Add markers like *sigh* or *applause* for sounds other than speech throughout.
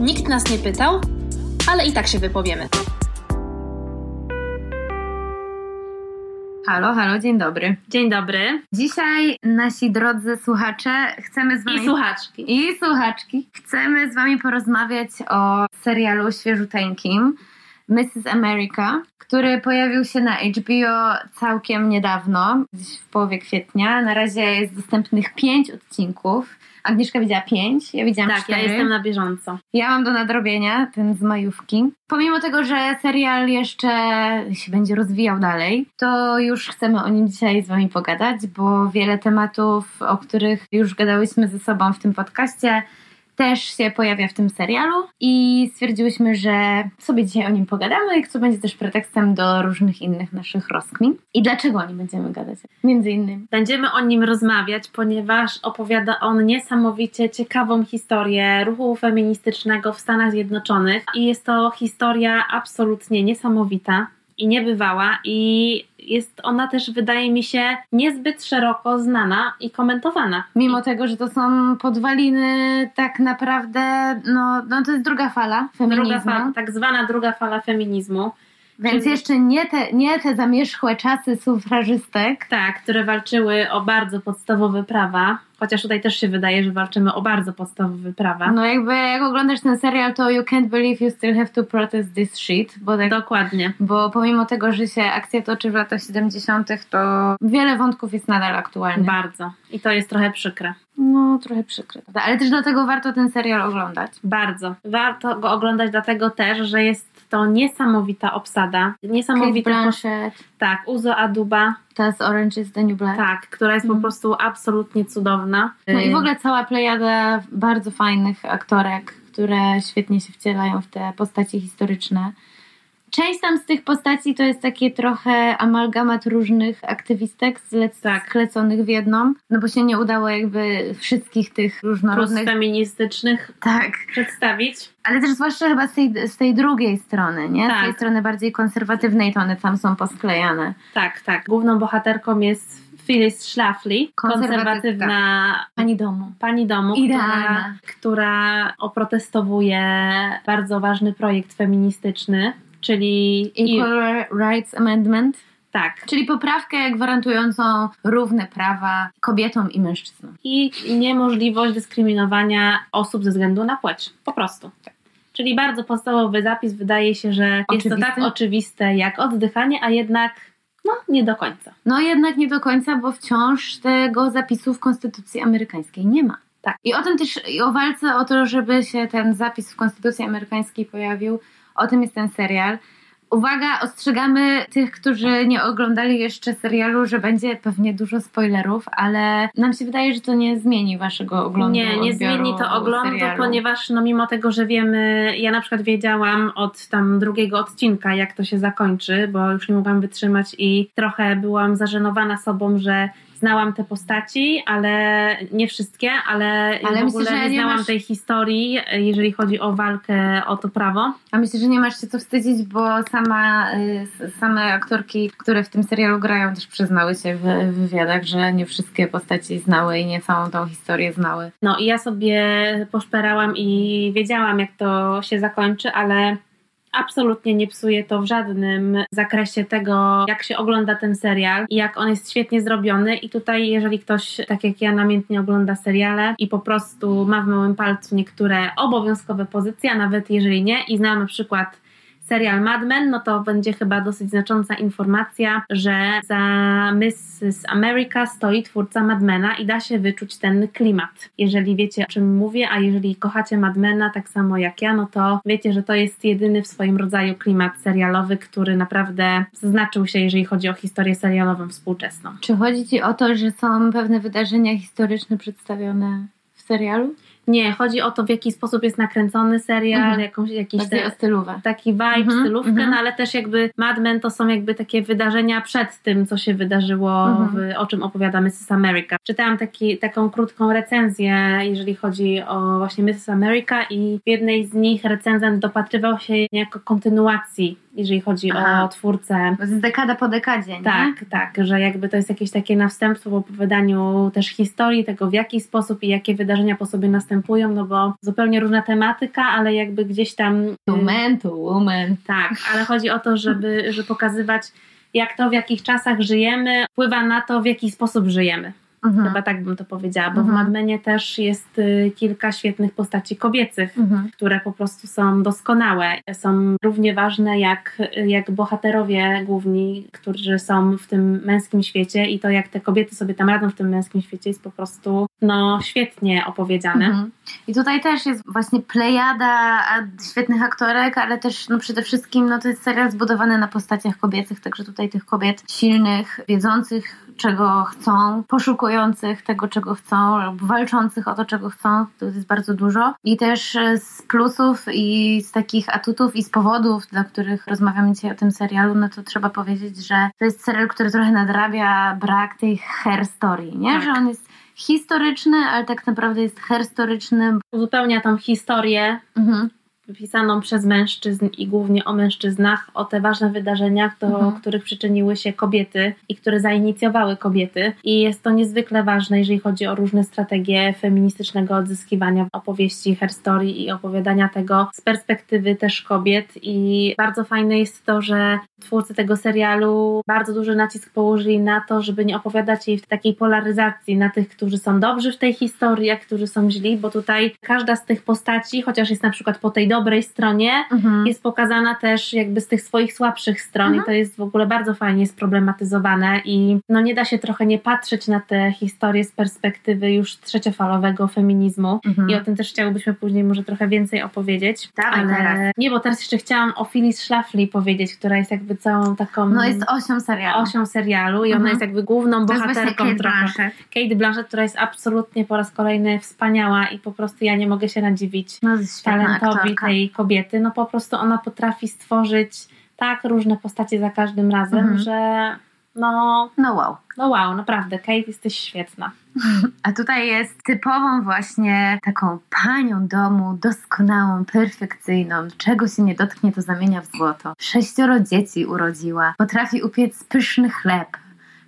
Nikt nas nie pytał, ale i tak się wypowiemy. Halo, halo, dzień dobry. Dzień dobry. Dzisiaj nasi drodzy słuchacze chcemy z wami... I słuchaczki. I słuchaczki. Chcemy z wami porozmawiać o serialu świeżuteńkim Mrs. America, który pojawił się na HBO całkiem niedawno, gdzieś w połowie kwietnia. Na razie jest dostępnych pięć odcinków. Agnieszka widziała pięć, ja widziałam Tak, cztery. ja jestem na bieżąco. Ja mam do nadrobienia ten z majówki. Pomimo tego, że serial jeszcze się będzie rozwijał dalej, to już chcemy o nim dzisiaj z Wami pogadać, bo wiele tematów, o których już gadałyśmy ze sobą w tym podcaście, też się pojawia w tym serialu i stwierdziłyśmy, że sobie dzisiaj o nim pogadamy, co będzie też pretekstem do różnych innych naszych rozkmin. I dlaczego o nim będziemy gadać? Między innymi. Będziemy o nim rozmawiać, ponieważ opowiada on niesamowicie ciekawą historię ruchu feministycznego w Stanach Zjednoczonych i jest to historia absolutnie niesamowita i niebywała i jest ona też, wydaje mi się, niezbyt szeroko znana i komentowana. Mimo tego, że to są podwaliny tak naprawdę, no, no to jest druga fala feminizmu. Druga fala, tak zwana druga fala feminizmu. Więc Czyli- jeszcze nie te, nie te zamierzchłe czasy sufrażystek. Tak, które walczyły o bardzo podstawowe prawa, chociaż tutaj też się wydaje, że walczymy o bardzo podstawowe prawa. No jakby jak oglądasz ten serial, to you can't believe you still have to protest this shit, bo, tak, Dokładnie. bo pomimo tego, że się akcja toczy w latach 70., to wiele wątków jest nadal aktualnych. Bardzo. I to jest trochę przykre. No trochę przykre. Ale też dlatego warto ten serial oglądać. Bardzo. Warto go oglądać dlatego też, że jest to niesamowita obsada. Kate Niesamowita. Blanchett, Tak, Uzo Aduba, ta z Orange is the New Black. tak, która jest po Mhm. prostu absolutnie cudowna. No i w ogóle cała plejada bardzo fajnych aktorek, które świetnie się wcielają w te postaci historyczne. Część tam z tych postaci to jest takie trochę amalgamat różnych aktywistek zlec- Tak. skleconych w jedną, no bo się nie udało jakby wszystkich tych różnorodnych... feministycznych Tak, przedstawić. ale też zwłaszcza chyba z tej, z tej drugiej strony, nie? Z Tak. tej strony bardziej konserwatywnej to one tam są posklejane. Tak, tak. Główną bohaterką jest Phyllis Schlafly, konserwatywna Pani domu. pani domu, Idealna. która, która oprotestowuje bardzo ważny projekt feministyczny, czyli i, Equal Rights Amendment. tak, Czyli poprawkę gwarantującą równe prawa kobietom i mężczyznom. i niemożliwość dyskryminowania osób ze względu na płeć. Po prostu. Czyli bardzo podstawowy zapis. Wydaje się, że jest to tak oczywiste jak oddychanie, a jednak no, nie do końca. No jednak nie do końca, bo wciąż tego zapisu w Konstytucji Amerykańskiej nie ma. Tak. I o tym też, i o walce o to, żeby się ten zapis w Konstytucji Amerykańskiej pojawił, o tym jest ten serial. Uwaga, ostrzegamy tych, którzy nie oglądali jeszcze serialu, że będzie pewnie dużo spoilerów, ale nam się wydaje, że to nie zmieni waszego oglądu. Nie, nie zmieni to oglądu, serialu. ponieważ no mimo tego, że wiemy, ja na przykład wiedziałam od tam drugiego odcinka, jak to się zakończy, bo już nie mogłam wytrzymać i trochę byłam zażenowana sobą, że znałam te postaci, ale nie wszystkie, ale, Ale w myślę, ogóle nie nie znałam masz- tej historii, jeżeli chodzi o walkę o to prawo. A myślę, że nie masz się co wstydzić, bo sama, y, same aktorki, które w tym serialu grają, też przyznały się w w wywiadach, że nie wszystkie postaci znały i nie całą tą historię znały. No i ja sobie poszperałam i wiedziałam, jak to się zakończy, ale absolutnie nie psuje to w żadnym zakresie tego, jak się ogląda ten serial i jak on jest świetnie zrobiony. I tutaj, jeżeli ktoś, tak jak ja, namiętnie ogląda seriale i po prostu ma w małym palcu niektóre obowiązkowe pozycje, a nawet jeżeli nie, i zna na przykład serial Mad Men, no to będzie chyba dosyć znacząca informacja, że za Mrs. America stoi twórca Mad Mena i da się wyczuć ten klimat. Jeżeli wiecie o czym mówię, a jeżeli kochacie Mad Mena tak samo jak ja, no to wiecie, że to jest jedyny w swoim rodzaju klimat serialowy, który naprawdę zaznaczył się, jeżeli chodzi o historię serialową współczesną. Czy chodzi Ci o to, że są pewne wydarzenia historyczne przedstawione w serialu? Nie, chodzi o to, w jaki sposób jest nakręcony serial, Mhm. jakąś, jakiś te, taki vibe, Mhm, stylówkę, mhm. no ale też jakby Mad Men to są jakby takie wydarzenia przed tym, co się wydarzyło, Mhm. w, o czym opowiada Mrs. America. Czytałam taki, taką krótką recenzję, jeżeli chodzi o właśnie Mrs. America i w jednej z nich recenzent dopatrywał się jako kontynuacji jeżeli chodzi Aha. o twórcę. Bo jest dekada po dekadzie, nie? Tak, tak, że jakby to jest jakieś takie następstwo w opowiadaniu też historii, tego w jaki sposób i jakie wydarzenia po sobie następują, no bo zupełnie różna tematyka, ale jakby gdzieś tam... y, To man, to woman. Tak, ale chodzi o to, żeby, żeby pokazywać jak to, w jakich czasach żyjemy, wpływa na to, w jaki sposób żyjemy. Mhm. Chyba tak bym to powiedziała, bo Mhm. w Mad Menie też jest y, kilka świetnych postaci kobiecych, Mhm. które po prostu są doskonałe. Są równie ważne jak, jak bohaterowie główni, którzy są w tym męskim świecie i to jak te kobiety sobie tam radzą w tym męskim świecie jest po prostu no, świetnie opowiedziane. Mhm. I tutaj też jest właśnie plejada świetnych aktorek, ale też no, przede wszystkim no, to jest serial zbudowany na postaciach kobiecych, także tutaj tych kobiet silnych, wiedzących czego chcą, poszukujących tego, czego chcą, lub walczących o to, czego chcą, to jest bardzo dużo. I też z plusów i z takich atutów i z powodów, dla których rozmawiamy dzisiaj o tym serialu, no to trzeba powiedzieć, że to jest serial, który trochę nadrabia brak tej hair story, nie? Tak. Że on jest historyczny, ale tak naprawdę jest historyczny. Uzupełnia tą historię Mhm. Pisaną przez mężczyzn i głównie o mężczyznach, o te ważne wydarzenia, do Mhm. których przyczyniły się kobiety i które zainicjowały kobiety. I jest to niezwykle ważne, jeżeli chodzi o różne strategie feministycznego odzyskiwania opowieści, herstory i opowiadania tego z perspektywy też kobiet. I bardzo fajne jest to, że twórcy tego serialu bardzo duży nacisk położyli na to, żeby nie opowiadać jej w takiej polaryzacji na tych, którzy są dobrzy w tej historii, a którzy są źli, bo tutaj każda z tych postaci, chociaż jest na przykład po tej dobrej stronie, Mhm. jest pokazana też jakby z tych swoich słabszych stron Mhm. i to jest w ogóle bardzo fajnie sproblematyzowane i no nie da się trochę nie patrzeć na te historie z perspektywy już trzeciofalowego feminizmu Mhm. i o tym też chciałybyśmy później może trochę więcej opowiedzieć. Dawaj ale teraz. nie, bo teraz jeszcze chciałam o Phyllis Schlafly powiedzieć, która jest jakby całą taką No jest osią serialu. osią serialu i ona Mhm. jest jakby główną bohaterką Kate trochę. Blanchett. Kate Blanchett, która jest absolutnie po raz kolejny wspaniała i po prostu ja nie mogę się nadziwić No talentowi. Tej kobiety. No po prostu ona potrafi stworzyć tak różne postacie za każdym razem, Mhm. że no, No wow. no wow, naprawdę, Kate jesteś świetna. *laughs* A tutaj jest typową właśnie taką panią domu, doskonałą, perfekcyjną. Czego się nie dotknie, to zamienia w złoto. Sześcioro dzieci urodziła. Potrafi upiec pyszny chleb.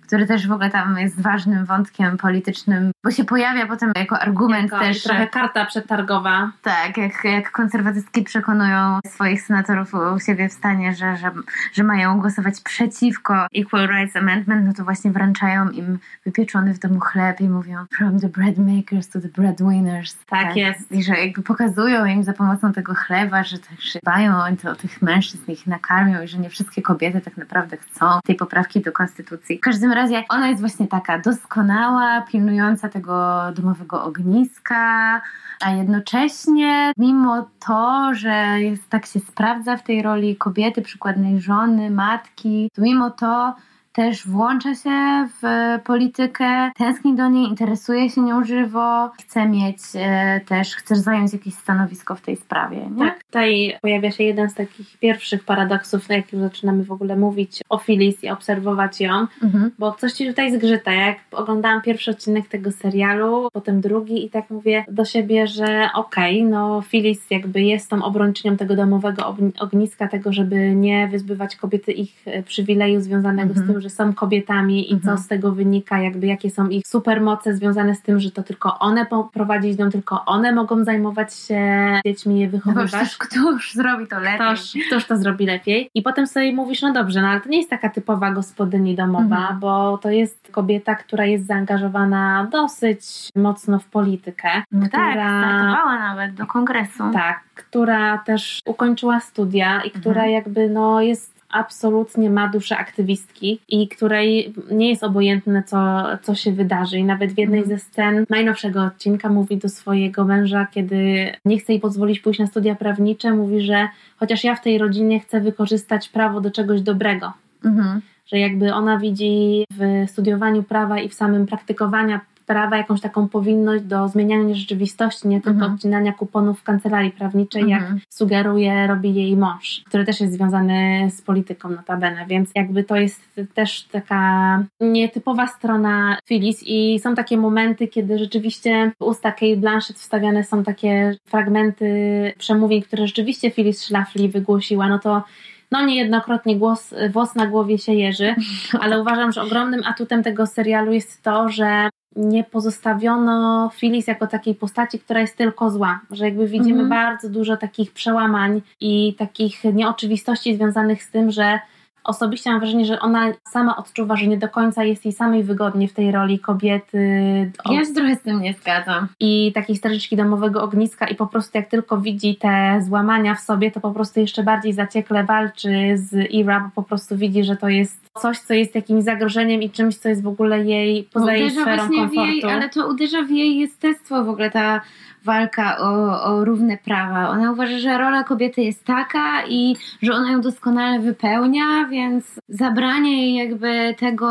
Który też w ogóle tam jest ważnym wątkiem politycznym, bo się pojawia potem jako argument Jako też. trochę karta przetargowa. Tak, jak, jak konserwatystki przekonują swoich senatorów u siebie w stanie, że, że, że mają głosować przeciwko Equal Rights Amendment, no to właśnie wręczają im wypieczony w domu chleb i mówią from the bread makers to the breadwinners. Tak jest. I że jakby pokazują im za pomocą tego chleba, że też dbają o, o tych mężczyzn, ich nakarmią i że nie wszystkie kobiety tak naprawdę chcą tej poprawki do konstytucji. W każdym razie ona jest właśnie taka doskonała, pilnująca tego domowego ogniska, a jednocześnie, mimo to, że jest, tak się sprawdza w tej roli kobiety, przykładnej żony, matki, to mimo to też włącza się w politykę, tęskni do niej, interesuje się nią żywo, chce mieć e, też, chce zająć jakieś stanowisko w tej sprawie, nie? Tak, tutaj pojawia się jeden z takich pierwszych paradoksów, na jakich zaczynamy w ogóle mówić o Phyllis i obserwować ją, Mhm. bo coś ci tutaj zgrzyta. Jak oglądałam pierwszy odcinek tego serialu, potem drugi i tak mówię do siebie, że okej, no Phyllis jakby jest tą obrończynią tego domowego ogni- ogniska, tego, żeby nie wyzbywać kobiety ich e, przywileju związanego Mhm. z tym, że są kobietami i Mhm. co z tego wynika, jakby jakie są ich supermoce związane z tym, że to tylko one prowadzić dom, tylko one mogą zajmować się dziećmi, je No wychowywać. przecież któż zrobi to lepiej? Ktoś, ktoś to zrobi lepiej. I potem sobie mówisz, no dobrze, no ale to nie jest taka typowa gospodyni domowa, Mhm. bo to jest kobieta, która jest zaangażowana dosyć mocno w politykę. No która, tak, startowała nawet do kongresu. tak, która też ukończyła studia i która Mhm. jakby no jest absolutnie ma duszę aktywistki i której nie jest obojętne, co, co się wydarzy. I nawet w jednej Mhm. ze scen najnowszego odcinka mówi do swojego męża, kiedy nie chce jej pozwolić pójść na studia prawnicze, mówi, że chociaż ja w tej rodzinie chcę wykorzystać prawo do czegoś dobrego. Mhm. Że jakby ona widzi w studiowaniu prawa i w samym praktykowaniu prawa jakąś taką powinność do zmieniania rzeczywistości, nie tylko Mhm. odcinania kuponów w kancelarii prawniczej, jak Mhm. sugeruje, robi jej mąż, który też jest związany z polityką notabene, więc jakby to jest też taka nietypowa strona Phyllis i są takie momenty, kiedy rzeczywiście w usta Kate Blanchett wstawiane są takie fragmenty przemówień, które rzeczywiście Phyllis Schlafly wygłosiła, no to no niejednokrotnie głos, włos na głowie się jeży, *laughs* ale uważam, że ogromnym atutem tego serialu jest to, że nie pozostawiono Phyllis jako takiej postaci, która jest tylko zła, że jakby widzimy mhm. bardzo dużo takich przełamań i takich nieoczywistości związanych z tym, że osobiście mam wrażenie, że ona sama odczuwa, że nie do końca jest jej samej wygodnie w tej roli kobiety. Ja się trochę z tym nie zgadzam. I takiej strażyczki domowego ogniska i po prostu jak tylko widzi te złamania w sobie, to po prostu jeszcze bardziej zaciekle walczy z Ira, bo po prostu widzi, że to jest coś, co jest jakimś zagrożeniem i czymś, co jest w ogóle jej poza uderza jej sferą komfortu. Jej, ale to uderza w jej jestestwo w ogóle ta walka o, o równe prawa. Ona uważa, że rola kobiety jest taka i że ona ją doskonale wypełnia, więc zabranie jej jakby tego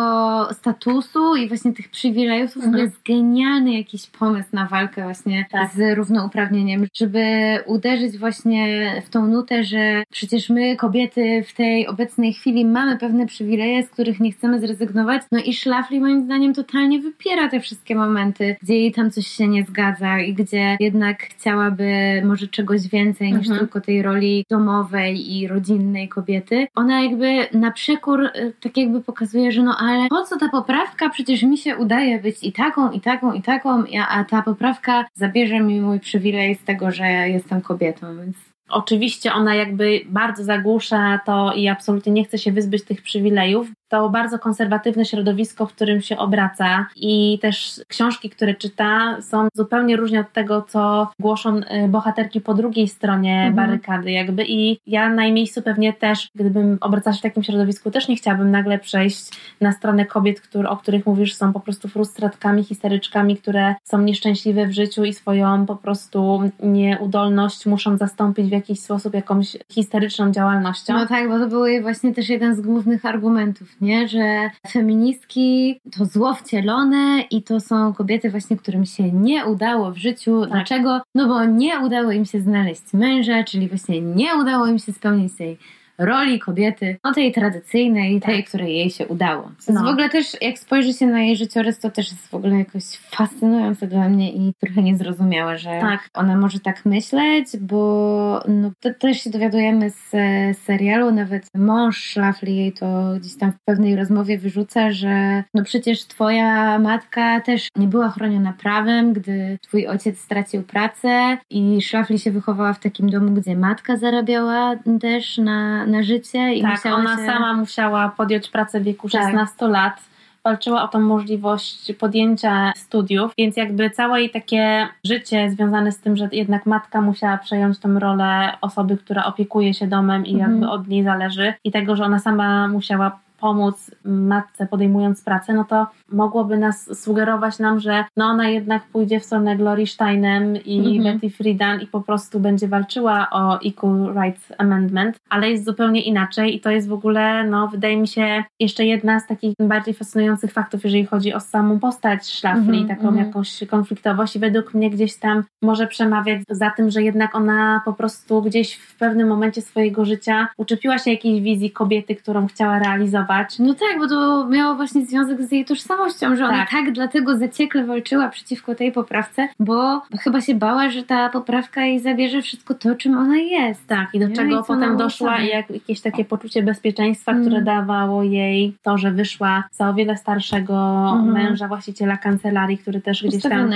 statusu i właśnie tych przywilejów to mhm. jest genialny jakiś pomysł na walkę właśnie tak. z równouprawnieniem, żeby uderzyć właśnie w tą nutę, że przecież my kobiety w tej obecnej chwili mamy pewne przywileje, z których nie chcemy zrezygnować. No i Szlafli moim zdaniem totalnie wypiera te wszystkie momenty, gdzie jej tam coś się nie zgadza i gdzie jednak chciałaby może czegoś więcej niż mhm. tylko tej roli domowej i rodzinnej kobiety. Ona jakby na przekór y, tak jakby pokazuje, że no ale po co ta poprawka? Przecież mi się udaje być i taką, i taką, i taką, a ta poprawka zabierze mi mój przywilej z tego, że jestem kobietą, więc Oczywiście ona jakby bardzo zagłusza to i absolutnie nie chce się wyzbyć tych przywilejów, to bardzo konserwatywne środowisko, w którym się obraca i też książki, które czyta są zupełnie różne od tego, co głoszą y, bohaterki po drugiej stronie mhm. barykady jakby i ja na jej miejscu pewnie też, gdybym obracała się w takim środowisku, też nie chciałabym nagle przejść na stronę kobiet, które, o których mówisz, są po prostu frustratkami, histeryczkami, które są nieszczęśliwe w życiu i swoją po prostu nieudolność muszą zastąpić w jakiś sposób jakąś histeryczną działalnością. No tak, bo to był właśnie też jeden z głównych argumentów nie? Że feministki to zło wcielone i to są kobiety właśnie, którym się nie udało w życiu. Tak. Dlaczego? No bo nie udało im się znaleźć męża, czyli właśnie nie udało im się spełnić tej roli kobiety, no tej tradycyjnej, tej, tak. której jej się udało. No. w ogóle też, jak spojrzy się na jej życiorys, to też jest w ogóle jakoś fascynujące dla mnie i trochę niezrozumiałe, że tak. ona może tak myśleć, bo no, to też się dowiadujemy z serialu, nawet mąż Szlafli jej to gdzieś tam w pewnej rozmowie wyrzuca, że no przecież twoja matka też nie była chroniona prawem, gdy twój ojciec stracił pracę i Szlafli się wychowała w takim domu, gdzie matka zarabiała też na, na życie. I tak, ona się... sama musiała podjąć pracę w wieku tak. 16 lat walczyła o tą możliwość podjęcia studiów, więc jakby całe jej takie życie związane z tym, że jednak matka musiała przejąć tą rolę osoby, która opiekuje się domem i jakby mhm. od niej zależy i tego, że ona sama musiała pomóc matce podejmując pracę, no to mogłoby nas sugerować nam, że no ona jednak pójdzie w stronę Glory Steinem i mm -hmm. Betty Friedan i po prostu będzie walczyła o Equal Rights Amendment, ale jest zupełnie inaczej i to jest w ogóle, no wydaje mi się, jeszcze jedna z takich bardziej fascynujących faktów, jeżeli chodzi o samą postać Szlafli, mm -hmm. taką mm -hmm. jakąś konfliktowość i według mnie gdzieś tam może przemawiać za tym, że jednak ona po prostu gdzieś w pewnym momencie swojego życia uczepiła się jakiejś wizji kobiety, którą chciała realizować. No tak, bo to miało właśnie związek z jej tożsamością że ona tak. tak dlatego zaciekle walczyła przeciwko tej poprawce, bo chyba się bała, że ta poprawka jej zabierze wszystko to, czym ona jest. Tak, i do nie? czego I potem doszła i jak, jakieś takie poczucie bezpieczeństwa, mm. które dawało jej to, że wyszła za o wiele starszego mm. męża, właściciela kancelarii, który też gdzieś tam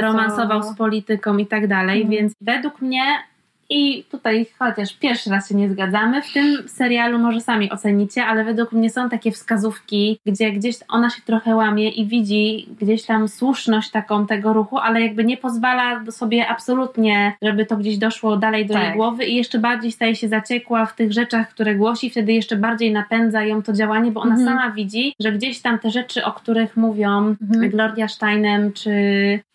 romansował z polityką i tak dalej, mm. więc według mnie i tutaj, chociaż pierwszy raz się nie zgadzamy, w tym serialu może sami ocenicie, ale według mnie są takie wskazówki, gdzie gdzieś ona się trochę łamie i widzi gdzieś tam słuszność taką tego ruchu, ale jakby nie pozwala sobie absolutnie, żeby to gdzieś doszło dalej do tak. jej głowy i jeszcze bardziej staje się zaciekła w tych rzeczach, które głosi, wtedy jeszcze bardziej napędza ją to działanie, bo ona mhm. sama widzi, że gdzieś tam te rzeczy, o których mówią mhm. Gloria Steinem czy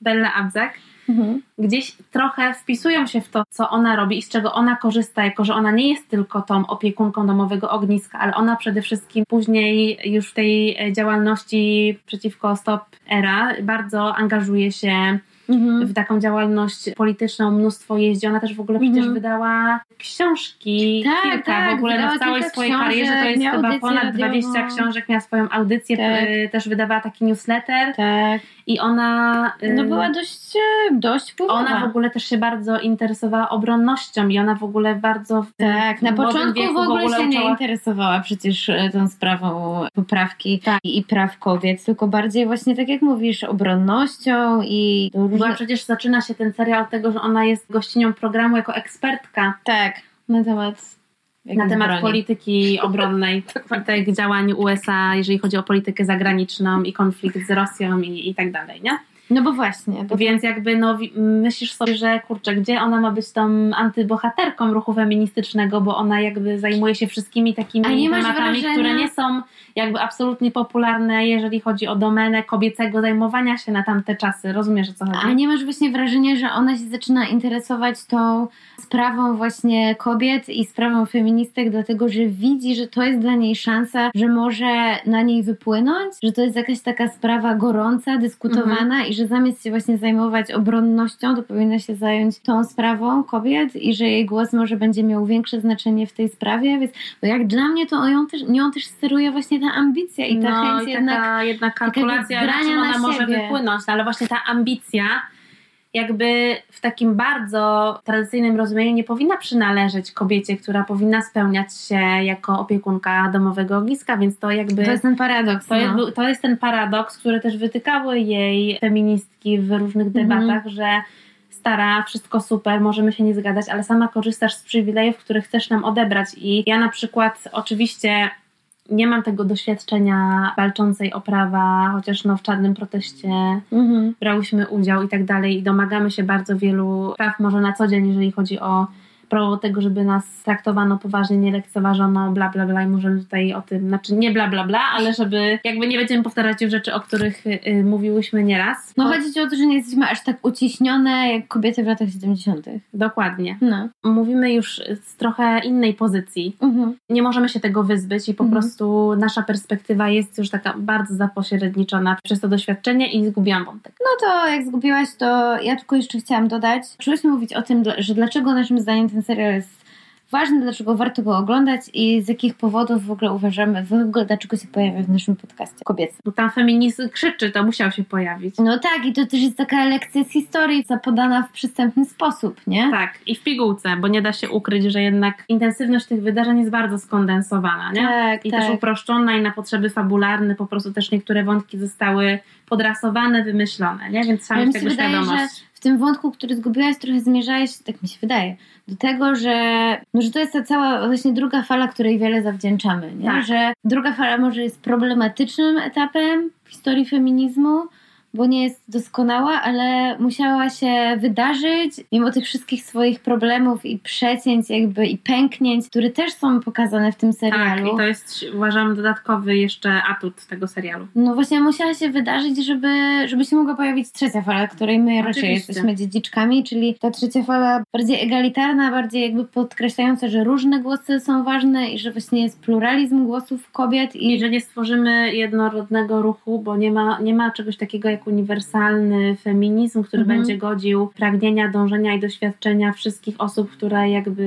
Bella Abzak, mhm. gdzieś trochę wpisują się w to, co ona robi i z czego ona korzysta, jako że ona nie jest tylko tą opiekunką domowego ogniska, ale ona przede wszystkim później już w tej działalności przeciwko Stop Era bardzo angażuje się Mhm. w taką działalność polityczną, mnóstwo jeździ. Ona też w ogóle przecież Mhm. wydała książki, Tak, kilka tak, w ogóle na całej swojej książek, karierze. To jest chyba ponad radiową. 20 książek, miała swoją audycję, Tak. y, też wydawała taki newsletter Tak. I ona... No była dość, e, dość wpływowa. ona w ogóle też się bardzo interesowała obronnością i ona w ogóle bardzo w, Tak, na w początku wieku w ogóle się nie uczyła- interesowała przecież e, tą sprawą poprawki Tak. i, praw kobiet, tylko bardziej właśnie tak jak mówisz, obronnością i Była przecież zaczyna się ten serial od tego, że ona jest gościnią programu jako ekspertka Tak, na temat na temat broni. polityki *laughs* obronnej i tych działań USA, jeżeli chodzi o politykę zagraniczną i konflikt z Rosją i, i tak dalej, nie? No bo właśnie, bo Więc jakby no, myślisz sobie, że kurczę, gdzie ona ma być tą antybohaterką ruchu feministycznego, bo ona jakby zajmuje się wszystkimi takimi tematami, które nie są jakby absolutnie popularne, jeżeli chodzi o domenę kobiecego zajmowania się na tamte czasy. Rozumiesz o co chodzi? A nie masz właśnie wrażenia, że ona się zaczyna interesować tą sprawą właśnie kobiet i sprawą feministek, dlatego że widzi, że to jest dla niej szansa, że może na niej wypłynąć, że to jest jakaś taka sprawa gorąca, dyskutowana Mhm. i że zamiast się właśnie zajmować obronnością, to powinna się zająć tą sprawą kobiet i że jej głos może będzie miał większe znaczenie w tej sprawie, więc bo jak dla mnie to ją też, nią też steruje właśnie ta ambicja i ta no, chęć i jednak taka jednak kalkulacja, na czym na ona może siebie. wypłynąć, no, ale właśnie ta ambicja jakby w takim bardzo tradycyjnym rozumieniu nie powinna przynależeć kobiecie, która powinna spełniać się jako opiekunka domowego ogniska, więc to jakby... to jest ten paradoks. To jest, no. to jest ten paradoks, który też wytykały jej feministki w różnych Mhm. debatach, że stara, wszystko super, możemy się nie zgadzać, ale sama korzystasz z przywilejów, które chcesz nam odebrać. I ja na przykład oczywiście nie mam tego doświadczenia walczącej o prawa, chociaż no w czarnym proteście Mhm. brałyśmy udział i tak dalej i domagamy się bardzo wielu praw może na co dzień, jeżeli chodzi o prawo tego, żeby nas traktowano poważnie, nie lekceważono, bla bla bla i możemy tutaj o tym, znaczy nie bla bla bla, ale żeby jakby nie będziemy powtarzać już rzeczy, o których y, y, mówiłyśmy nieraz. No Cho- chodzi ci o to, że nie jesteśmy aż tak uciśnione jak kobiety w latach 70. Dokładnie. No. Mówimy już z trochę innej pozycji. Mhm. Nie możemy się tego wyzbyć i po Mhm. prostu nasza perspektywa jest już taka bardzo zapośredniczona przez to doświadczenie i zgubiłam wątek. No to jak zgubiłaś, to ja tylko jeszcze chciałam dodać. Zaczęłyśmy mówić o tym, że dlaczego naszym zdaniem ten serial jest ważny, dlaczego warto go oglądać i z jakich powodów w ogóle uważamy, w ogóle dlaczego się pojawia w naszym podcaście kobiecym. Bo tam feminizm krzyczy, to musiał się pojawić. No tak, i to też jest taka lekcja z historii, zapodana w przystępny sposób, nie? Tak, i w pigułce, bo nie da się ukryć, że jednak intensywność tych wydarzeń jest bardzo skondensowana, nie? tak. I tak. też uproszczona i na potrzeby fabularne po prostu też niektóre wątki zostały podrasowane, wymyślone, nie? Więc trzeba Ale mieć mi się tego wydaje, świadomość. Tym wątku, który zgubiłaś, trochę zmierzałeś, tak mi się wydaje, do tego, że, no, że to jest ta cała właśnie druga fala, której wiele zawdzięczamy. Nie? Tak. Że druga fala może jest problematycznym etapem w historii feminizmu, bo nie jest doskonała, ale musiała się wydarzyć mimo tych wszystkich swoich problemów i przecięć jakby i pęknięć, które też są pokazane w tym Tak, serialu. i to jest uważam dodatkowy jeszcze atut tego serialu. No właśnie musiała się wydarzyć, żeby, żeby się mogła pojawić trzecia fala, której my raczej Oczywiście. jesteśmy dziedziczkami, czyli ta trzecia fala bardziej egalitarna, bardziej jakby podkreślająca, że różne głosy są ważne i że właśnie jest pluralizm głosów kobiet I i że nie stworzymy jednorodnego ruchu, bo nie ma, nie ma czegoś takiego jak uniwersalny feminizm, który Mhm. będzie godził pragnienia, dążenia i doświadczenia wszystkich osób, które jakby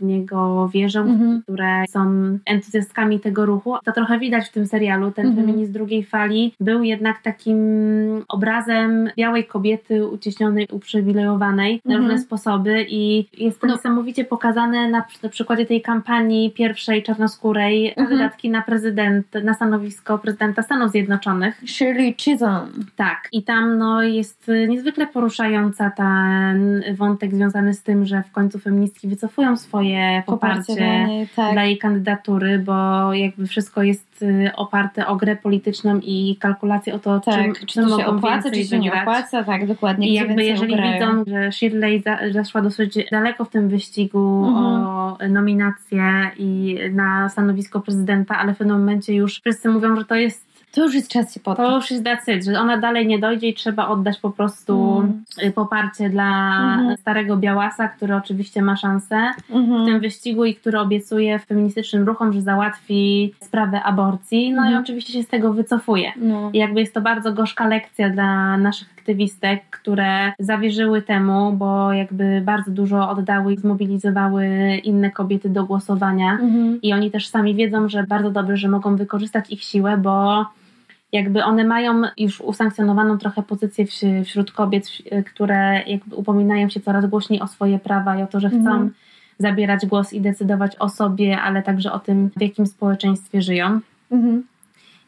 w niego wierzą, Mhm. które są entuzjastkami tego ruchu. To trochę widać w tym serialu. Ten Mhm. feminizm drugiej fali był jednak takim obrazem białej kobiety uciśnionej, uprzywilejowanej na Mhm. różne sposoby i jest to No. niesamowicie pokazane na, na przykładzie tej kampanii pierwszej czarnoskórej Mhm. kandydatki na prezydent, na stanowisko prezydenta Stanów Zjednoczonych. Shirley Chisholm. Tak, i tam no, jest y, niezwykle poruszająca ten wątek związany z tym, że w końcu feministki wycofują swoje poparcie, tak. dla jej kandydatury, bo jakby wszystko jest y, oparte o grę polityczną i kalkulację o to, tak. czym, czy czym to się opłaca, czy się nie opłaca, tak, dokładnie. I jakby jeżeli ugrają. widzą, że Shirley za, zaszła dosyć daleko w tym wyścigu Mhm. o nominację i na stanowisko prezydenta, ale w pewnym momencie już wszyscy mówią, że to jest To już jest czas się to poddać. już jest decyd, że ona dalej nie dojdzie i trzeba oddać po prostu Mm. poparcie dla Mhm. starego Białasa, który oczywiście ma szansę w Mhm. tym wyścigu i który obiecuje feministycznym ruchom, że załatwi sprawę aborcji. No Mhm. i oczywiście się z tego wycofuje. No. I jakby jest to bardzo gorzka lekcja dla naszych aktywistek, które zawierzyły temu, bo jakby bardzo dużo oddały i zmobilizowały inne kobiety do głosowania. Mhm. I oni też sami wiedzą, że bardzo dobrze, że mogą wykorzystać ich siłę, bo jakby one mają już usankcjonowaną trochę pozycję wśród kobiet, które jakby upominają się coraz głośniej o swoje prawa i o to, że chcą mhm. zabierać głos i decydować o sobie, ale także o tym, w jakim społeczeństwie żyją. Mhm.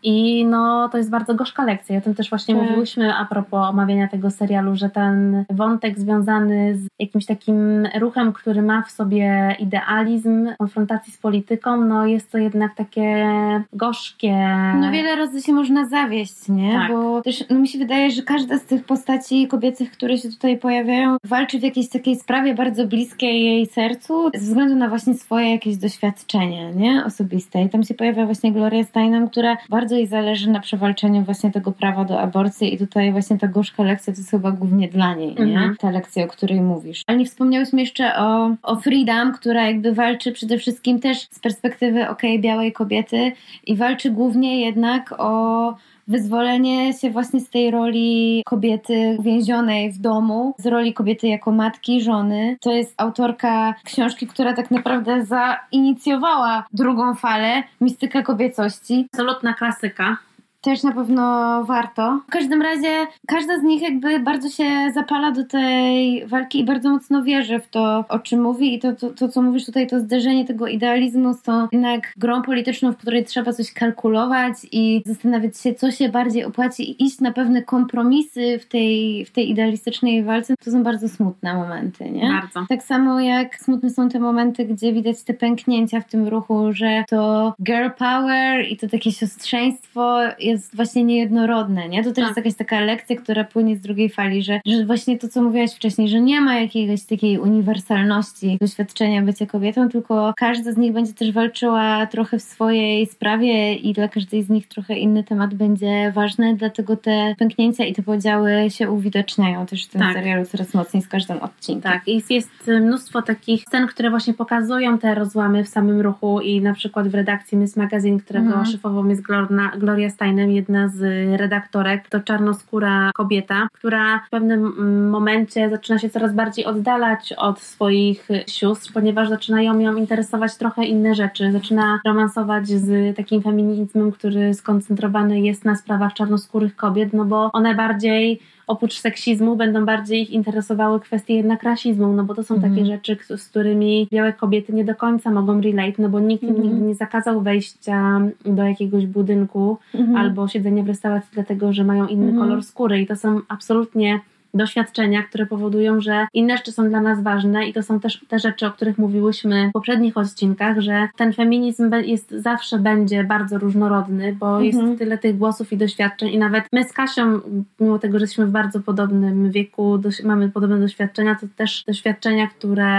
I no, to jest bardzo gorzka lekcja. O tym też właśnie tak. mówiłyśmy a propos omawiania tego serialu, że ten wątek związany z jakimś takim ruchem, który ma w sobie idealizm, konfrontacji z polityką, no jest to jednak takie gorzkie. No wiele razy się można zawieść, nie? Tak. Bo też no, mi się wydaje, że każda z tych postaci kobiecych, które się tutaj pojawiają, walczy w jakiejś takiej sprawie bardzo bliskiej jej sercu, ze względu na właśnie swoje jakieś doświadczenie, nie? Osobiste. I tam się pojawia właśnie Gloria Steinem, która bardzo bardzo jej zależy na przewalczeniu właśnie tego prawa do aborcji i tutaj właśnie ta gorzka lekcja to jest chyba głównie dla niej, nie? Mhm. Ta lekcja, o której mówisz. Ale nie wspomniałyśmy jeszcze o, o Freedom, która jakby walczy przede wszystkim też z perspektywy okej, okay, białej kobiety i walczy głównie jednak o wyzwolenie się właśnie z tej roli kobiety więzionej w domu, z roli kobiety jako matki, żony. To jest autorka książki, która tak naprawdę zainicjowała drugą falę mistyka kobiecości. Absolutna klasyka też na pewno warto. W każdym razie każda z nich jakby bardzo się zapala do tej walki i bardzo mocno wierzy w to, o czym mówi i to, to, to co mówisz tutaj, to zderzenie tego idealizmu z tą jednak grą polityczną, w której trzeba coś kalkulować i zastanawiać się, co się bardziej opłaci i iść na pewne kompromisy w tej, w tej idealistycznej walce, to są bardzo smutne momenty, nie? Bardzo. Tak samo jak smutne są te momenty, gdzie widać te pęknięcia w tym ruchu, że to girl power i to takie siostrzeństwo jest właśnie niejednorodne, nie? To też tak. jest jakaś taka lekcja, która płynie z drugiej fali, że, że właśnie to, co mówiłaś wcześniej, że nie ma jakiejś takiej uniwersalności doświadczenia bycia kobietą, tylko każda z nich będzie też walczyła trochę w swojej sprawie i dla każdej z nich trochę inny temat będzie ważny, dlatego te pęknięcia i te podziały się uwidaczniają też w tym tak. serialu coraz mocniej z każdym odcinkiem. Tak, jest, jest mnóstwo takich scen, które właśnie pokazują te rozłamy w samym ruchu i na przykład w redakcji Miss Magazine, którego mm. szefową jest Gloria, Gloria Steinem, jedna z redaktorek, to czarnoskóra kobieta, która w pewnym momencie zaczyna się coraz bardziej oddalać od swoich sióstr, ponieważ zaczynają ją interesować trochę inne rzeczy. Zaczyna romansować z takim feminizmem, który skoncentrowany jest na sprawach czarnoskórych kobiet, no bo one bardziej oprócz seksizmu będą bardziej ich interesowały kwestie jednak rasizmu, no bo to są mm. takie rzeczy, z którymi białe kobiety nie do końca mogą relate, no bo nikt im mm. nigdy nie zakazał wejścia do jakiegoś budynku mm. albo siedzenia w restauracji dlatego, że mają inny mhm. kolor skóry i to są absolutnie doświadczenia, które powodują, że inne rzeczy są dla nas ważne i to są też te rzeczy, o których mówiłyśmy w poprzednich odcinkach, że ten feminizm jest zawsze będzie bardzo różnorodny, bo mhm. jest tyle tych głosów i doświadczeń i nawet my z Kasią, mimo tego, że jesteśmy w bardzo podobnym wieku, mamy podobne doświadczenia, to też doświadczenia, które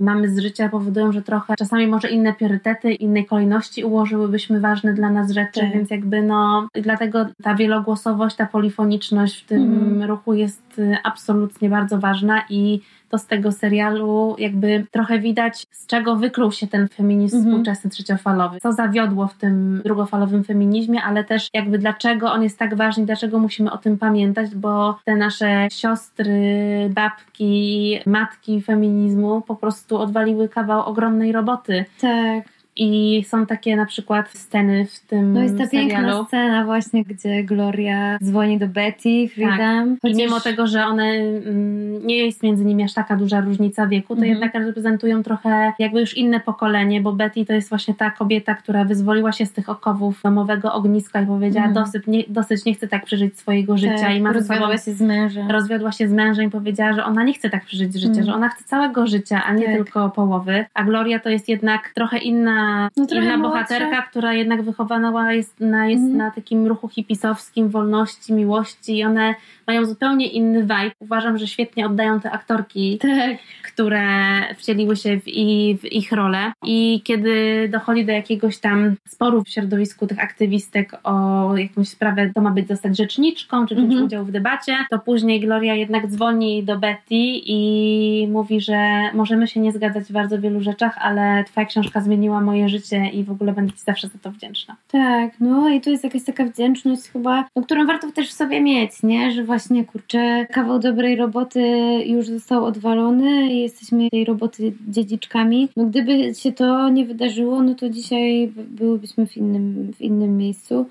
mamy z życia powodują, że trochę czasami może inne priorytety, innej kolejności ułożyłybyśmy ważne dla nas rzeczy, tak. więc jakby no dlatego ta wielogłosowość, ta polifoniczność w tym mhm. ruchu jest y, absolutnie bardzo ważna i to z tego serialu jakby trochę widać, z czego wykluł się ten feminizm mhm. współczesny trzeciofalowy. Co zawiodło w tym drugofalowym feminizmie, ale też jakby dlaczego on jest tak ważny, dlaczego musimy o tym pamiętać, bo te nasze siostry, babki, matki feminizmu po prostu odwaliły kawał ogromnej roboty. Tak. I są takie na przykład sceny w tym No jest ta serialu. piękna scena właśnie, gdzie Gloria dzwoni do Betty, Freedom. Tak. Chociaż... I mimo tego, że one mm, nie jest między nimi aż taka duża różnica wieku, to mhm. jednak reprezentują trochę jakby już inne pokolenie, bo Betty to jest właśnie ta kobieta, która wyzwoliła się z tych okowów domowego ogniska i powiedziała mhm. dosyć, nie, dosyć nie chce tak przeżyć swojego życia. Tak, I ma rozwiodła się z mężem. Rozwiodła się z mężem i powiedziała, że ona nie chce tak przeżyć życia, mhm. że ona chce całego życia, a nie tak. tylko połowy. A Gloria to jest jednak trochę inna no, inna bohaterka, która jednak wychowana jest, na, jest mm. na takim ruchu hipisowskim, wolności, miłości i one mają zupełnie inny vibe. Uważam, że świetnie oddają te aktorki, tak. które wcieliły się w, i, w ich rolę. I kiedy dochodzi do jakiegoś tam sporu w środowisku tych aktywistek o jakąś sprawę, to ma być zostać rzeczniczką, czy wziąć mm -hmm. udział w debacie, to później Gloria jednak dzwoni do Betty i mówi, że możemy się nie zgadzać w bardzo wielu rzeczach, ale twoja książka zmieniła moje moje życie i w ogóle będę Ci zawsze za to wdzięczna. Tak, no i to jest jakaś taka wdzięczność chyba, no, którą warto też w sobie mieć, nie? Że właśnie, kurczę, kawał dobrej roboty już został odwalony i jesteśmy tej roboty dziedziczkami. No gdyby się to nie wydarzyło, no to dzisiaj byłybyśmy w innym, w innym miejscu.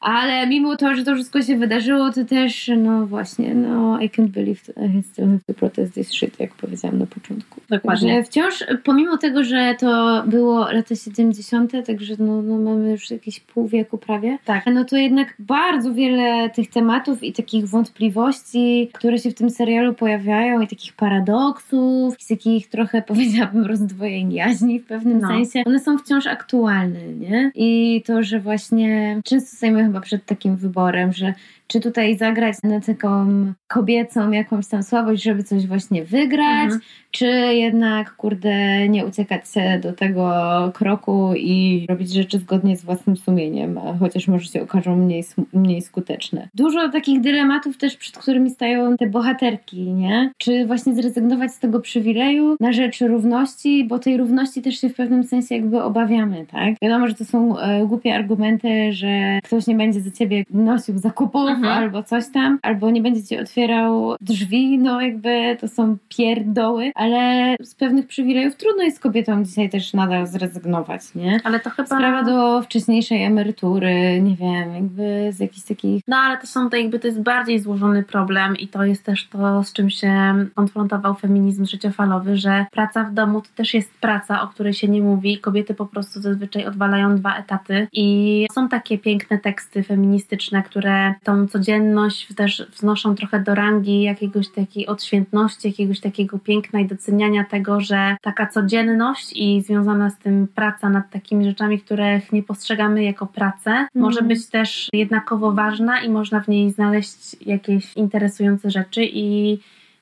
Ale mimo to, że to wszystko się wydarzyło, to też, no właśnie, no I can't believe I still have to protest this shit, jak powiedziałam na początku. Dokładnie. Także wciąż, pomimo tego, że to było lata 70., także no, no mamy już jakieś pół wieku prawie, tak. no to jednak bardzo wiele tych tematów i takich wątpliwości, które się w tym serialu pojawiają i takich paradoksów, i takich trochę, *laughs* powiedziałabym, rozdwojeń jaźni w pewnym no. sensie, one są wciąż aktualne, nie? I to, że właśnie często stajemy chyba przed takim wyborem, że czy tutaj zagrać na taką kobiecą jakąś tam słabość, żeby coś właśnie wygrać, mhm. czy jednak, kurde, nie uciekać się do tego kroku i robić rzeczy zgodnie z własnym sumieniem, a chociaż może się okażą mniej, mniej skuteczne. Dużo takich dylematów też, przed którymi stają te bohaterki, nie? Czy właśnie zrezygnować z tego przywileju na rzecz równości, bo tej równości też się w pewnym sensie jakby obawiamy, tak? Wiadomo, że to są e, głupie argumenty, że ktoś nie będzie za ciebie nosił zakupów, mhm. albo coś tam, albo nie będzie ci otwierał drzwi, no jakby to są pierdoły, ale z pewnych przywilejów trudno jest kobietom dzisiaj też nadal zrezygnować, nie? Ale to chyba... Sprawa do wcześniejszej emerytury, nie wiem, jakby z jakichś takich... No ale to są to jakby, to jest bardziej złożony problem i to jest też to, z czym się konfrontował feminizm życiofalowy, że praca w domu to też jest praca, o której się nie mówi. Kobiety po prostu zazwyczaj odwalają dwa etaty i są takie piękne teksty feministyczne, które tą codzienność też wznoszą trochę do rangi jakiegoś takiej odświętności, jakiegoś takiego piękna i doceniania tego, że taka codzienność i związana z tym praca nad takimi rzeczami, których nie postrzegamy jako pracę, mm. może być też jednakowo ważna i można w niej znaleźć jakieś interesujące rzeczy i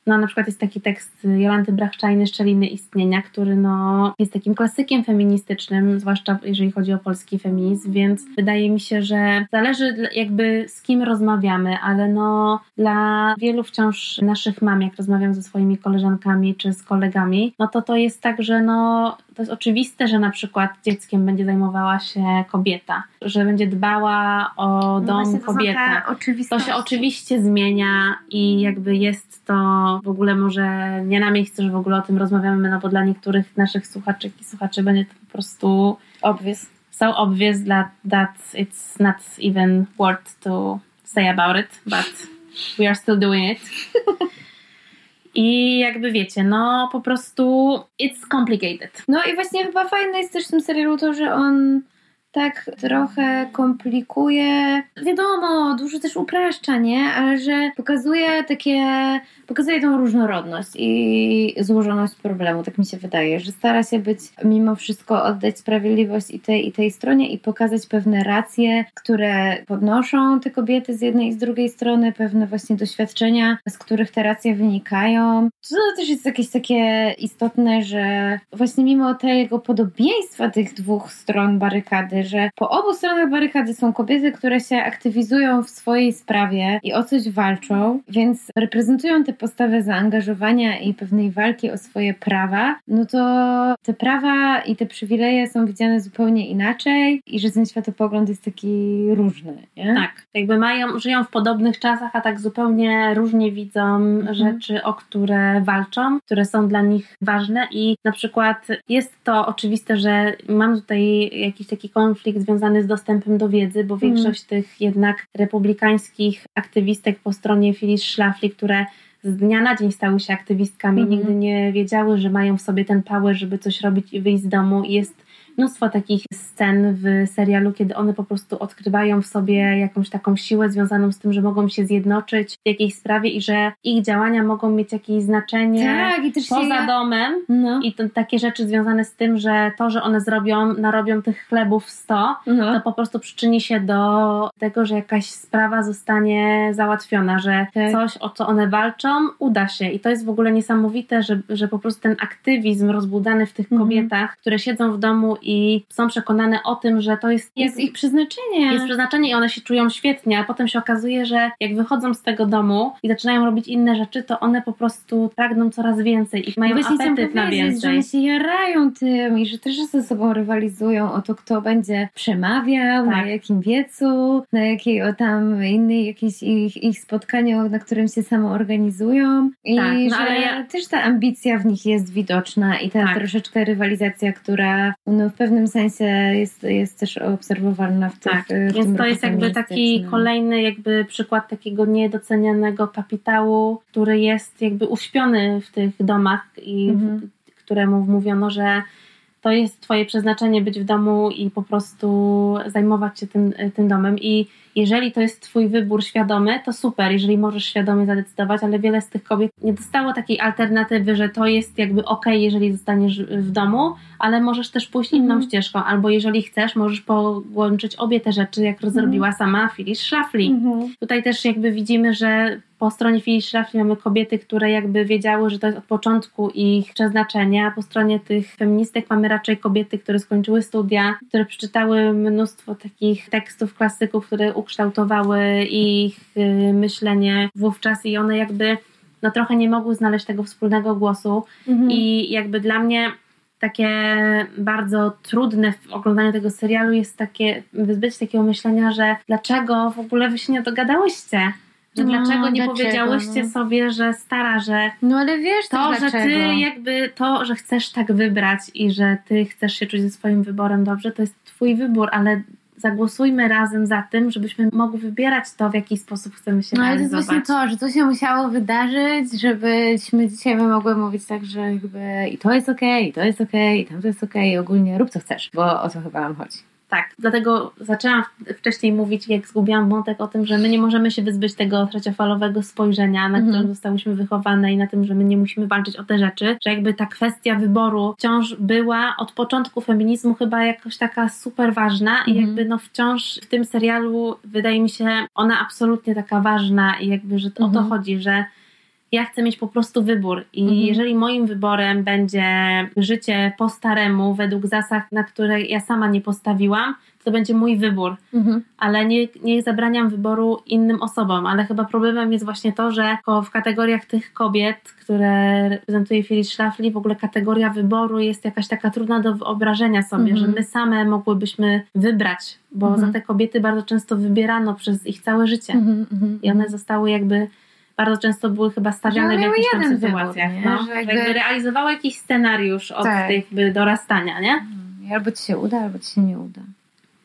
no na przykład jest taki tekst Jolanty Brachczajny Szczeliny Istnienia, który no jest takim klasykiem feministycznym, zwłaszcza jeżeli chodzi o polski feminizm, więc wydaje mi się, że zależy jakby z kim rozmawiamy, ale no dla wielu wciąż naszych mam, jak rozmawiam ze swoimi koleżankami czy z kolegami, no to to jest tak, że no to jest oczywiste, że na przykład dzieckiem będzie zajmowała się kobieta, że będzie dbała o no dom no kobieta. To się oczywiście zmienia i jakby jest to w ogóle może nie na miejscu, że w ogóle o tym rozmawiamy, no bo dla niektórych naszych słuchaczy i słuchaczy będzie to po prostu obvious. So obvious that, that it's not even worth to say about it, but we are still doing it. I jakby wiecie, no po prostu it's complicated. No i właśnie chyba fajne jest też w tym serialu to, że on tak trochę komplikuje. Wiadomo, dużo też upraszcza, nie? Ale że pokazuje takie, pokazuje tą różnorodność i złożoność problemu, tak mi się wydaje, że stara się być mimo wszystko oddać sprawiedliwość i tej i tej stronie i pokazać pewne racje, które podnoszą te kobiety z jednej i z drugiej strony, pewne właśnie doświadczenia, z których te racje wynikają. To też jest jakieś takie istotne, że właśnie mimo tego podobieństwa tych dwóch stron barykady, że po obu stronach barykady są kobiety, które się aktywizują w swojej sprawie i o coś walczą, więc reprezentują tę postawę zaangażowania i pewnej walki o swoje prawa, no to te prawa i te przywileje są widziane zupełnie inaczej i że ten światopogląd jest taki różny. Nie? Tak, jakby mają, żyją w podobnych czasach, a tak zupełnie różnie widzą mhm. rzeczy, o które walczą, które są dla nich ważne i na przykład jest to oczywiste, że mam tutaj jakiś taki konflikt konflikt związany z dostępem do wiedzy, bo mhm. większość mm. tych jednak republikańskich aktywistek po stronie Phyllis Schlafly, które z dnia na dzień stały się aktywistkami, mm. nigdy nie wiedziały, że mają w sobie ten power, żeby coś robić i wyjść z domu. Jest mnóstwo takich scen w serialu, kiedy one po prostu odkrywają w sobie jakąś taką siłę związaną z tym, że mogą się zjednoczyć w jakiejś sprawie i że ich działania mogą mieć jakieś znaczenie tak, i też poza domem. No. I to, takie rzeczy związane z tym, że to, że one zrobią, narobią tych chlebów 100, no. to po prostu przyczyni się do tego, że jakaś sprawa zostanie załatwiona, że tak. coś, o co one walczą, uda się. I to jest w ogóle niesamowite, że, że po prostu ten aktywizm rozbudany w tych mhm. kobietach, które siedzą w domu i są przekonane o tym, że to jest, jest ich przeznaczenie. Jest przeznaczenie i one się czują świetnie, a potem się okazuje, że jak wychodzą z tego domu i zaczynają robić inne rzeczy, to one po prostu pragną coraz więcej i mają Właśnie apetyt na więcej. że one się jarają tym i że też ze sobą rywalizują o to, kto będzie przemawiał, Tak. na jakim wiecu, na jakiej o tam innej jakiejś ich, ich spotkaniu, na którym się samo organizują. I Tak, no że ale ja- też ta ambicja w nich jest widoczna i ta Tak. troszeczkę rywalizacja, która no, w pewnym sensie jest, jest też obserwowalna w tych Tak, w więc to jest jakby taki kolejny jakby przykład takiego niedocenianego kapitału, który jest jakby uśpiony w tych domach i Mhm. w, któremu mówiono, że to jest twoje przeznaczenie być w domu i po prostu zajmować się tym, tym domem i jeżeli to jest twój wybór świadomy, to super, jeżeli możesz świadomie zadecydować, ale wiele z tych kobiet nie dostało takiej alternatywy, że to jest jakby okej, jeżeli zostaniesz w domu, ale możesz też pójść inną Mhm. ścieżką, albo jeżeli chcesz, możesz połączyć obie te rzeczy, jak rozrobiła sama Phyllis Schlafly. Mhm. Tutaj też jakby widzimy, że po stronie Schlafly mamy kobiety, które jakby wiedziały, że to jest od początku ich przeznaczenie, a po stronie tych feministek mamy raczej kobiety, które skończyły studia, które przeczytały mnóstwo takich tekstów, klasyków, które ukształtowały ich y, myślenie wówczas i one jakby no trochę nie mogły znaleźć tego wspólnego głosu Mhm. i jakby dla mnie takie bardzo trudne w oglądaniu tego serialu jest takie wyzbyć takiego myślenia, że dlaczego w ogóle wy się nie dogadałyście? No, dlaczego nie dlaczego, powiedziałyście no? sobie, że stara, że No ale wiesz to, też że dlaczego. ty jakby to, że chcesz tak wybrać i że ty chcesz się czuć ze swoim wyborem dobrze, to jest twój wybór, ale zagłosujmy razem za tym, żebyśmy mogli wybierać to, w jaki sposób chcemy się No ale to jest realizować. właśnie to, że to się musiało wydarzyć, żebyśmy dzisiaj my mogły mówić tak, że jakby i to jest okej, i to jest okej, i tam to jest okej, i ogólnie rób co chcesz, bo o to chyba nam chodzi. Tak, dlatego zaczęłam wcześniej mówić, jak zgubiłam wątek o tym, że my nie możemy się wyzbyć tego trzeciofalowego spojrzenia, na Mhm. którym zostałyśmy wychowane i na tym, że my nie musimy walczyć o te rzeczy, że jakby ta kwestia wyboru wciąż była od początku feminizmu chyba jakoś taka super ważna i Mhm. jakby no wciąż w tym serialu wydaje mi się ona absolutnie taka ważna i jakby, że o to Mhm. chodzi, że ja chcę mieć po prostu wybór i Mhm. jeżeli moim wyborem będzie życie po staremu, według zasad, na które ja sama nie postawiłam, to będzie mój wybór, ale nie, nie zabraniam wyboru innym osobom, ale chyba problemem jest właśnie to, że w kategoriach tych kobiet, które reprezentuje Phyllis Schlafly, w ogóle kategoria wyboru jest jakaś taka trudna do wyobrażenia sobie, Mhm. że my same mogłybyśmy wybrać, bo Mhm. za te kobiety bardzo często wybierano przez ich całe życie. Mhm, mhm, I one zostały jakby bardzo często były chyba stawiane Że w jakichś tam wybór, sytuacjach. nie? no, Że jakby- jakby realizowały jakiś scenariusz od Tak. tych jakby dorastania, nie? mhm. Albo ci się uda, albo ci się nie uda.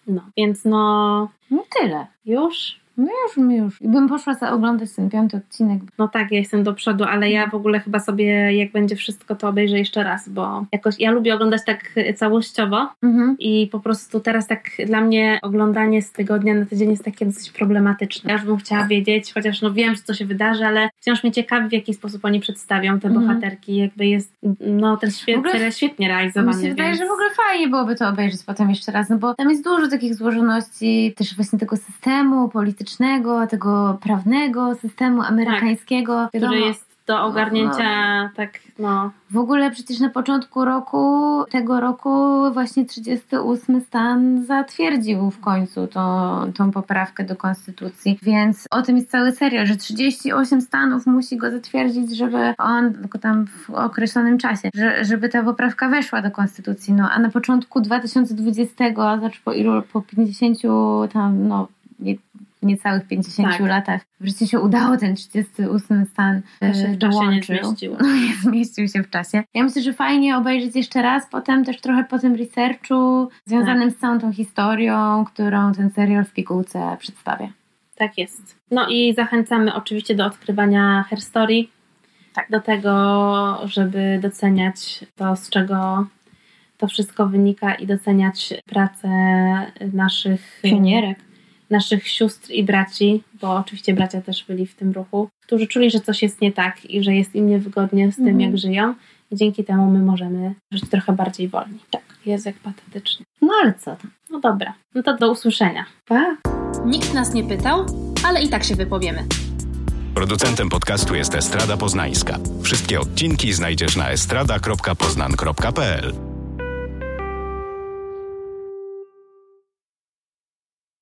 No, więc no No tyle. już. No już, my już. Bym poszła za oglądać ten piąty odcinek. No tak, ja jestem do przodu, ale ja w ogóle chyba sobie, jak będzie wszystko, to obejrzę jeszcze raz, bo jakoś ja lubię oglądać tak całościowo Mhm. i po prostu teraz tak dla mnie oglądanie z tygodnia na tydzień jest takie dosyć problematyczne. Ja już bym chciała wiedzieć, chociaż no wiem, co się wydarzy, ale wciąż mnie ciekawi, w jaki sposób oni przedstawią te Mhm. bohaterki. Jakby jest, no ten W świet ogóle- świetnie realizowany. Mi się wydaje, więc... że w ogóle fajnie byłoby to obejrzeć potem jeszcze raz, no bo tam jest dużo takich złożoności też właśnie tego systemu politycznego, tego prawnego systemu amerykańskiego. który Wiadomo, jest do ogarnięcia tak, no... W ogóle przecież na początku roku, tego roku właśnie 38 stan zatwierdził w końcu tą, tą poprawkę do konstytucji, więc o tym jest cały serial, że 38 stanów musi go zatwierdzić, żeby on, tylko tam w określonym czasie, że, żeby ta poprawka weszła do konstytucji, no a na początku 2020, znaczy po ilu, po 50 tam, no niecałych 50 Tak. latach, wreszcie się udało ten 38 stan To się e, w czasie nie dołączył. zmieściło. No *laughs* nie zmieścił się w czasie. Ja myślę, że fajnie obejrzeć jeszcze raz, potem też trochę po tym researchu związanym z całą tą historią, którą ten serial w pigułce przedstawia. Tak jest. No i zachęcamy oczywiście do odkrywania Herstory. Tak. Do tego, żeby doceniać to, z czego to wszystko wynika i doceniać pracę naszych naszych sióstr i braci, bo oczywiście bracia też byli w tym ruchu, którzy czuli, że coś jest nie tak i że jest im niewygodnie z tym, Mhm. jak żyją. I dzięki temu my możemy żyć trochę bardziej wolni. Tak, jest jak patetycznie. No ale co tam? No dobra, no to do usłyszenia. Pa! Nikt nas nie pytał, ale i tak się wypowiemy. Producentem podcastu jest Estrada Poznańska. Wszystkie odcinki znajdziesz na estrada.poznan.pl.